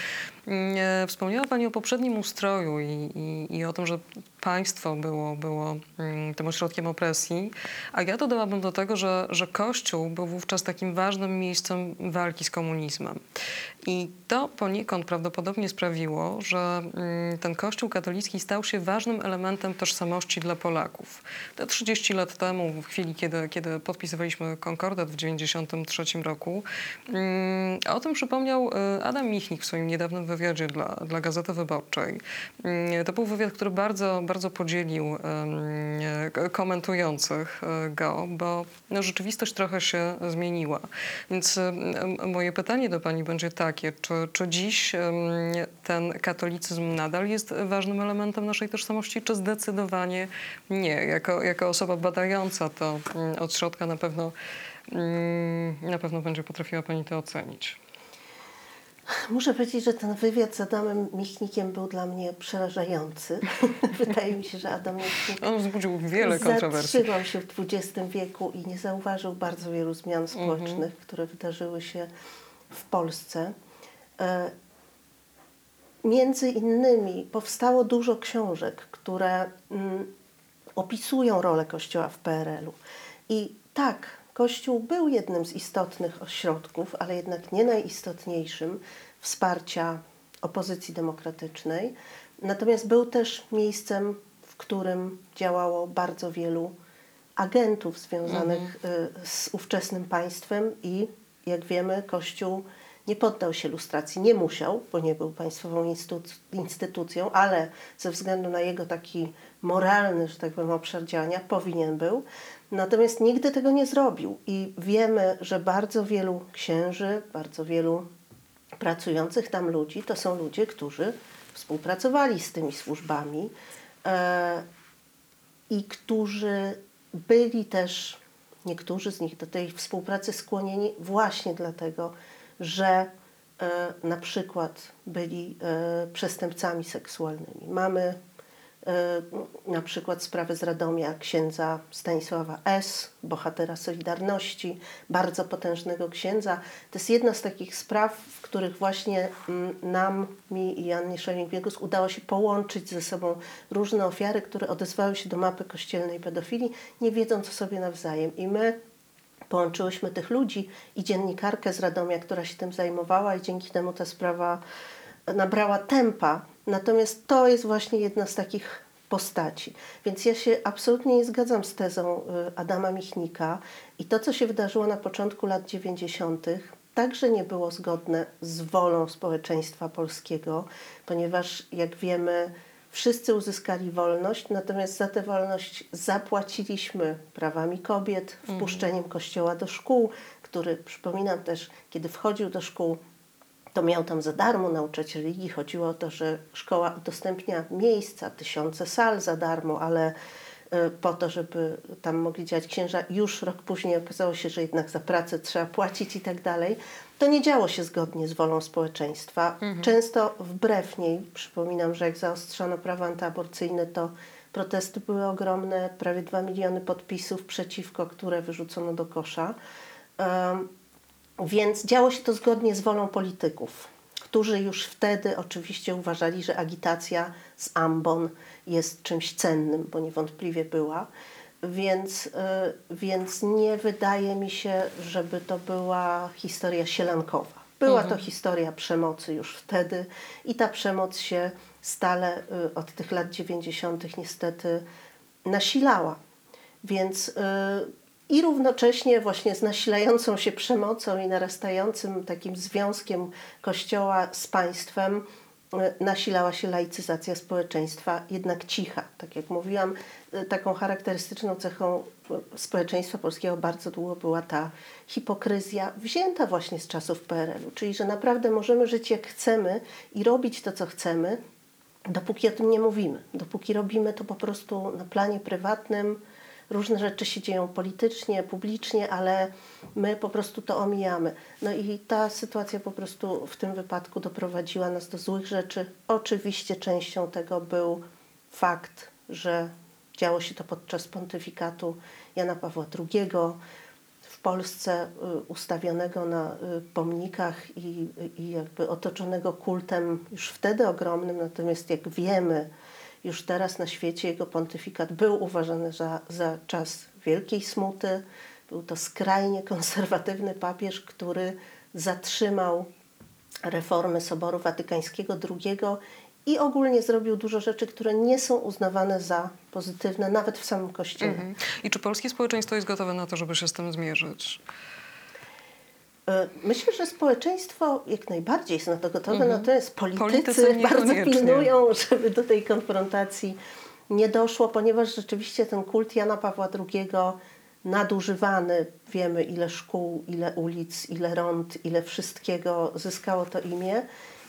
Mm, e, Wspomniała Pani o poprzednim ustroju i, i, i o tym, że państwo było, było mm, tym ośrodkiem opresji, a ja dodałabym do tego, że, że Kościół był wówczas takim ważnym miejscem walki z komunizmem. I to poniekąd prawdopodobnie sprawiło, że mm, ten Kościół katolicki stał się ważnym elementem tożsamości dla Polaków. Te 30 lat temu, w chwili, kiedy, kiedy podpisywaliśmy konkordat w 1993 roku, mm, o tym przypomniał y, Adam Michnik w swoim niedawnym wywiadzie dla, dla Gazety Wyborczej. Mm, To był wywiad, który bardzo, bardzo podzielił komentujących e, go, bo no, rzeczywistość trochę się zmieniła. Więc em, moje pytanie do Pani będzie takie, czy, czy dziś ten katolicyzm nadal jest ważnym elementem naszej tożsamości, czy zdecydowanie nie? Jako, jako osoba badająca to mm, od środka na pewno, mm, na pewno będzie potrafiła Pani to ocenić. Muszę powiedzieć, że ten wywiad z Adamem Michnikiem był dla mnie przerażający. Wydaje mi się, że Adam Michnik On wzbudził wiele kontrowersji. zatrzymał się w XX wieku i nie zauważył bardzo wielu zmian społecznych, które wydarzyły się w Polsce. E, Między innymi powstało dużo książek, które mm, opisują rolę Kościoła w PRL-u. I tak, Kościół był jednym z istotnych ośrodków, ale jednak nie najistotniejszym wsparcia opozycji demokratycznej. Natomiast był też miejscem, w którym działało bardzo wielu agentów związanych y, z ówczesnym państwem i jak wiemy, Kościół nie poddał się lustracji. Nie musiał, bo nie był państwową instytuc- instytucją, ale ze względu na jego taki moralny, że tak powiem, obszar działania powinien był. Natomiast nigdy tego nie zrobił i wiemy, że bardzo wielu księży, bardzo wielu pracujących tam ludzi to są ludzie, którzy współpracowali z tymi służbami e, i którzy byli też, niektórzy z nich do tej współpracy skłonieni właśnie dlatego, że e, na przykład byli e, przestępcami seksualnymi. Mamy e, na przykład sprawę z Radomia księdza Stanisława S., bohatera Solidarności, bardzo potężnego księdza. To jest jedna z takich spraw, w których właśnie mm, nam, mi i Annie Szewing-Wiegus udało się połączyć ze sobą różne ofiary, które odezwały się do mapy kościelnej pedofilii, nie wiedząc o sobie nawzajem. I my połączyłyśmy tych ludzi i dziennikarkę z Radomia, która się tym zajmowała i dzięki temu ta sprawa nabrała tempa. Natomiast to jest właśnie jedna z takich postaci. Więc ja się absolutnie nie zgadzam z tezą y, Adama Michnika i to, co się wydarzyło na początku lat 90., także nie było zgodne z wolą społeczeństwa polskiego, ponieważ jak wiemy, wszyscy uzyskali wolność, natomiast za tę wolność zapłaciliśmy prawami kobiet, wpuszczeniem kościoła do szkół, który, przypominam też, kiedy wchodził do szkół, to miał tam za darmo nauczać religii. Chodziło o to, że szkoła udostępnia miejsca, tysiące sal za darmo, ale po to, żeby tam mogli działać księża. Już rok później okazało się, że jednak za pracę trzeba płacić i tak dalej. To nie działo się zgodnie z wolą społeczeństwa. Często wbrew niej. Przypominam, że jak zaostrzono prawa antyaborcyjne, to protesty były ogromne. Prawie 2 miliony podpisów przeciwko, które wyrzucono do kosza. Em, więc działo się to zgodnie z wolą polityków, którzy już wtedy oczywiście uważali, że agitacja z ambon jest czymś cennym, bo niewątpliwie była. Więc, y, więc nie wydaje mi się, żeby to była historia sielankowa. Była to historia przemocy już wtedy i ta przemoc się stale y, od tych lat 90. niestety nasilała. Więc y, i równocześnie właśnie z nasilającą się przemocą i narastającym takim związkiem Kościoła z państwem y, nasilała się laicyzacja społeczeństwa, jednak cicha. Tak jak mówiłam, y, taką charakterystyczną cechą y, społeczeństwa polskiego bardzo długo była ta hipokryzja wzięta właśnie z czasów PRL-u, czyli że naprawdę możemy żyć jak chcemy i robić to, co chcemy, dopóki o tym nie mówimy. Dopóki robimy to po prostu na planie prywatnym, różne rzeczy się dzieją politycznie, publicznie, ale my po prostu to omijamy. No i ta sytuacja po prostu w tym wypadku doprowadziła nas do złych rzeczy. Oczywiście częścią tego był fakt, że działo się to podczas pontyfikatu Jana Pawła II w Polsce y, ustawionego na y, pomnikach i, i jakby otoczonego kultem już wtedy ogromnym, natomiast jak wiemy, już teraz na świecie jego pontyfikat był uważany za, za czas wielkiej smuty. Był to skrajnie konserwatywny papież, który zatrzymał reformy Soboru Watykańskiego II i ogólnie zrobił dużo rzeczy, które nie są uznawane za pozytywne, nawet w samym Kościele. Mhm. I czy polskie społeczeństwo jest gotowe na to, żeby się z tym zmierzyć? E, Myślę, że społeczeństwo jak najbardziej jest na to gotowe, Mhm. natomiast politycy, Politycy bardzo pilnują, żeby do tej konfrontacji nie doszło, ponieważ rzeczywiście ten kult Jana Pawła II nadużywany, wiemy ile szkół, ile ulic, ile rond, ile wszystkiego zyskało to imię,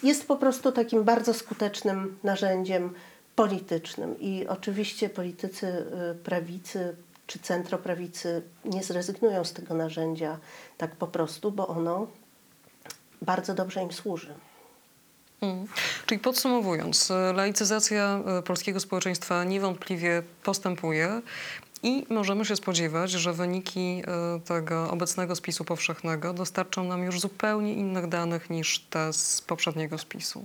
jest po prostu takim bardzo skutecznym narzędziem politycznym. I oczywiście politycy y, prawicy czy centroprawicy nie zrezygnują z tego narzędzia tak po prostu, bo ono bardzo dobrze im służy. Mhm. Czyli podsumowując, laicyzacja e, polskiego społeczeństwa niewątpliwie postępuje i możemy się spodziewać, że wyniki e, tego obecnego spisu powszechnego dostarczą nam już zupełnie innych danych niż te z poprzedniego spisu.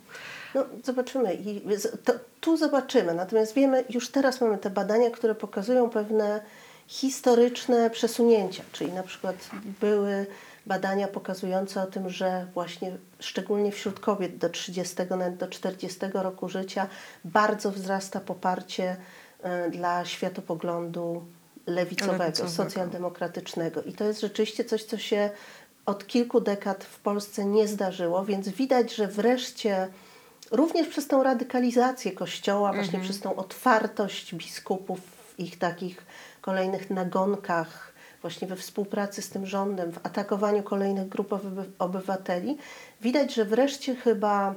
No, zobaczymy. I to, tu zobaczymy. Natomiast wiemy, już teraz mamy te badania, które pokazują pewne historyczne przesunięcia. Czyli na przykład były badania pokazujące o tym, że właśnie szczególnie wśród kobiet do 30, nawet do 40 roku życia bardzo wzrasta poparcie e, dla światopoglądu lewicowego, Lewicowego. socjaldemokratycznego. I to jest rzeczywiście coś, co się od kilku dekad w Polsce nie zdarzyło, więc widać, że wreszcie również przez tą radykalizację Kościoła, właśnie przez tą otwartość biskupów w ich takich kolejnych nagonkach, właśnie we współpracy z tym rządem, w atakowaniu kolejnych grup obyw- obywateli, widać, że wreszcie chyba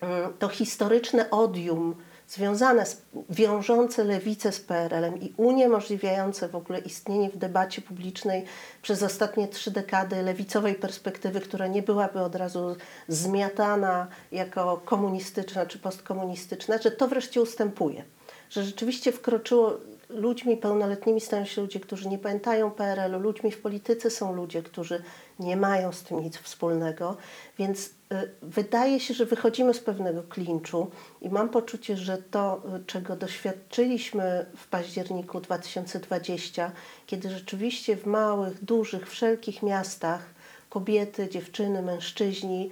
mm, to historyczne odium związane, z, wiążące lewicę z PRL-em i uniemożliwiające w ogóle istnienie w debacie publicznej przez ostatnie trzy dekady lewicowej perspektywy, która nie byłaby od razu zmiatana jako komunistyczna czy postkomunistyczna, że to wreszcie ustępuje. Że rzeczywiście wkroczyło ludźmi pełnoletnimi stają się ludzie, którzy nie pamiętają PRL-u, ludźmi w polityce są ludzie, którzy nie mają z tym nic wspólnego, więc y, wydaje się, że wychodzimy z pewnego klinczu i mam poczucie, że to, y, czego doświadczyliśmy w październiku 2020, kiedy rzeczywiście w małych, dużych, wszelkich miastach kobiety, dziewczyny, mężczyźni,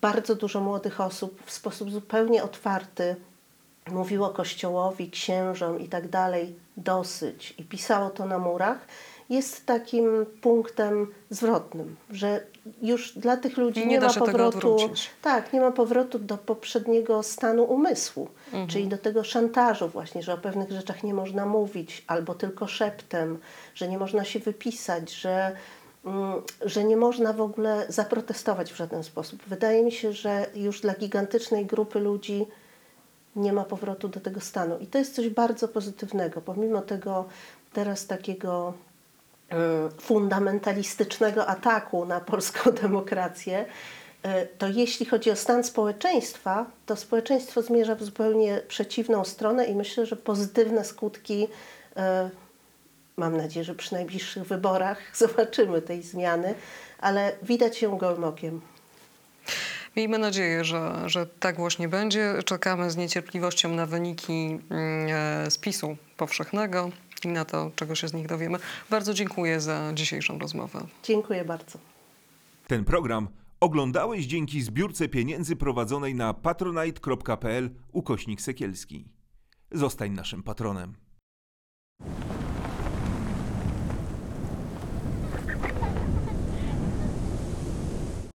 bardzo dużo młodych osób w sposób zupełnie otwarty mówiło kościołowi, księżom i tak dalej dosyć i pisało to na murach, jest takim punktem zwrotnym, że już dla tych ludzi Nie nie, ma powrotu. Tak, nie ma powrotu do poprzedniego stanu umysłu, Mhm. czyli do tego szantażu właśnie, że o pewnych rzeczach nie można mówić, albo tylko szeptem, że nie można się wypisać, że, mm, że nie można w ogóle zaprotestować w żaden sposób. Wydaje mi się, że już dla gigantycznej grupy ludzi nie ma powrotu do tego stanu. I to jest coś bardzo pozytywnego, pomimo tego teraz takiego mm, fundamentalistycznego ataku na polską demokrację, y, to jeśli chodzi o stan społeczeństwa, to społeczeństwo zmierza w zupełnie przeciwną stronę i myślę, że pozytywne skutki, y, mam nadzieję, że przy najbliższych wyborach zobaczymy tej zmiany, ale widać ją gołym okiem. Miejmy nadzieję, że, że tak właśnie będzie. Czekamy z niecierpliwością na wyniki mm, e, spisu powszechnego i na to, czego się z nich dowiemy. Bardzo dziękuję za dzisiejszą rozmowę. Dziękuję bardzo. Ten program oglądałeś dzięki zbiórce pieniędzy prowadzonej na patronite.pl ukośnik sekielski. Zostań naszym patronem.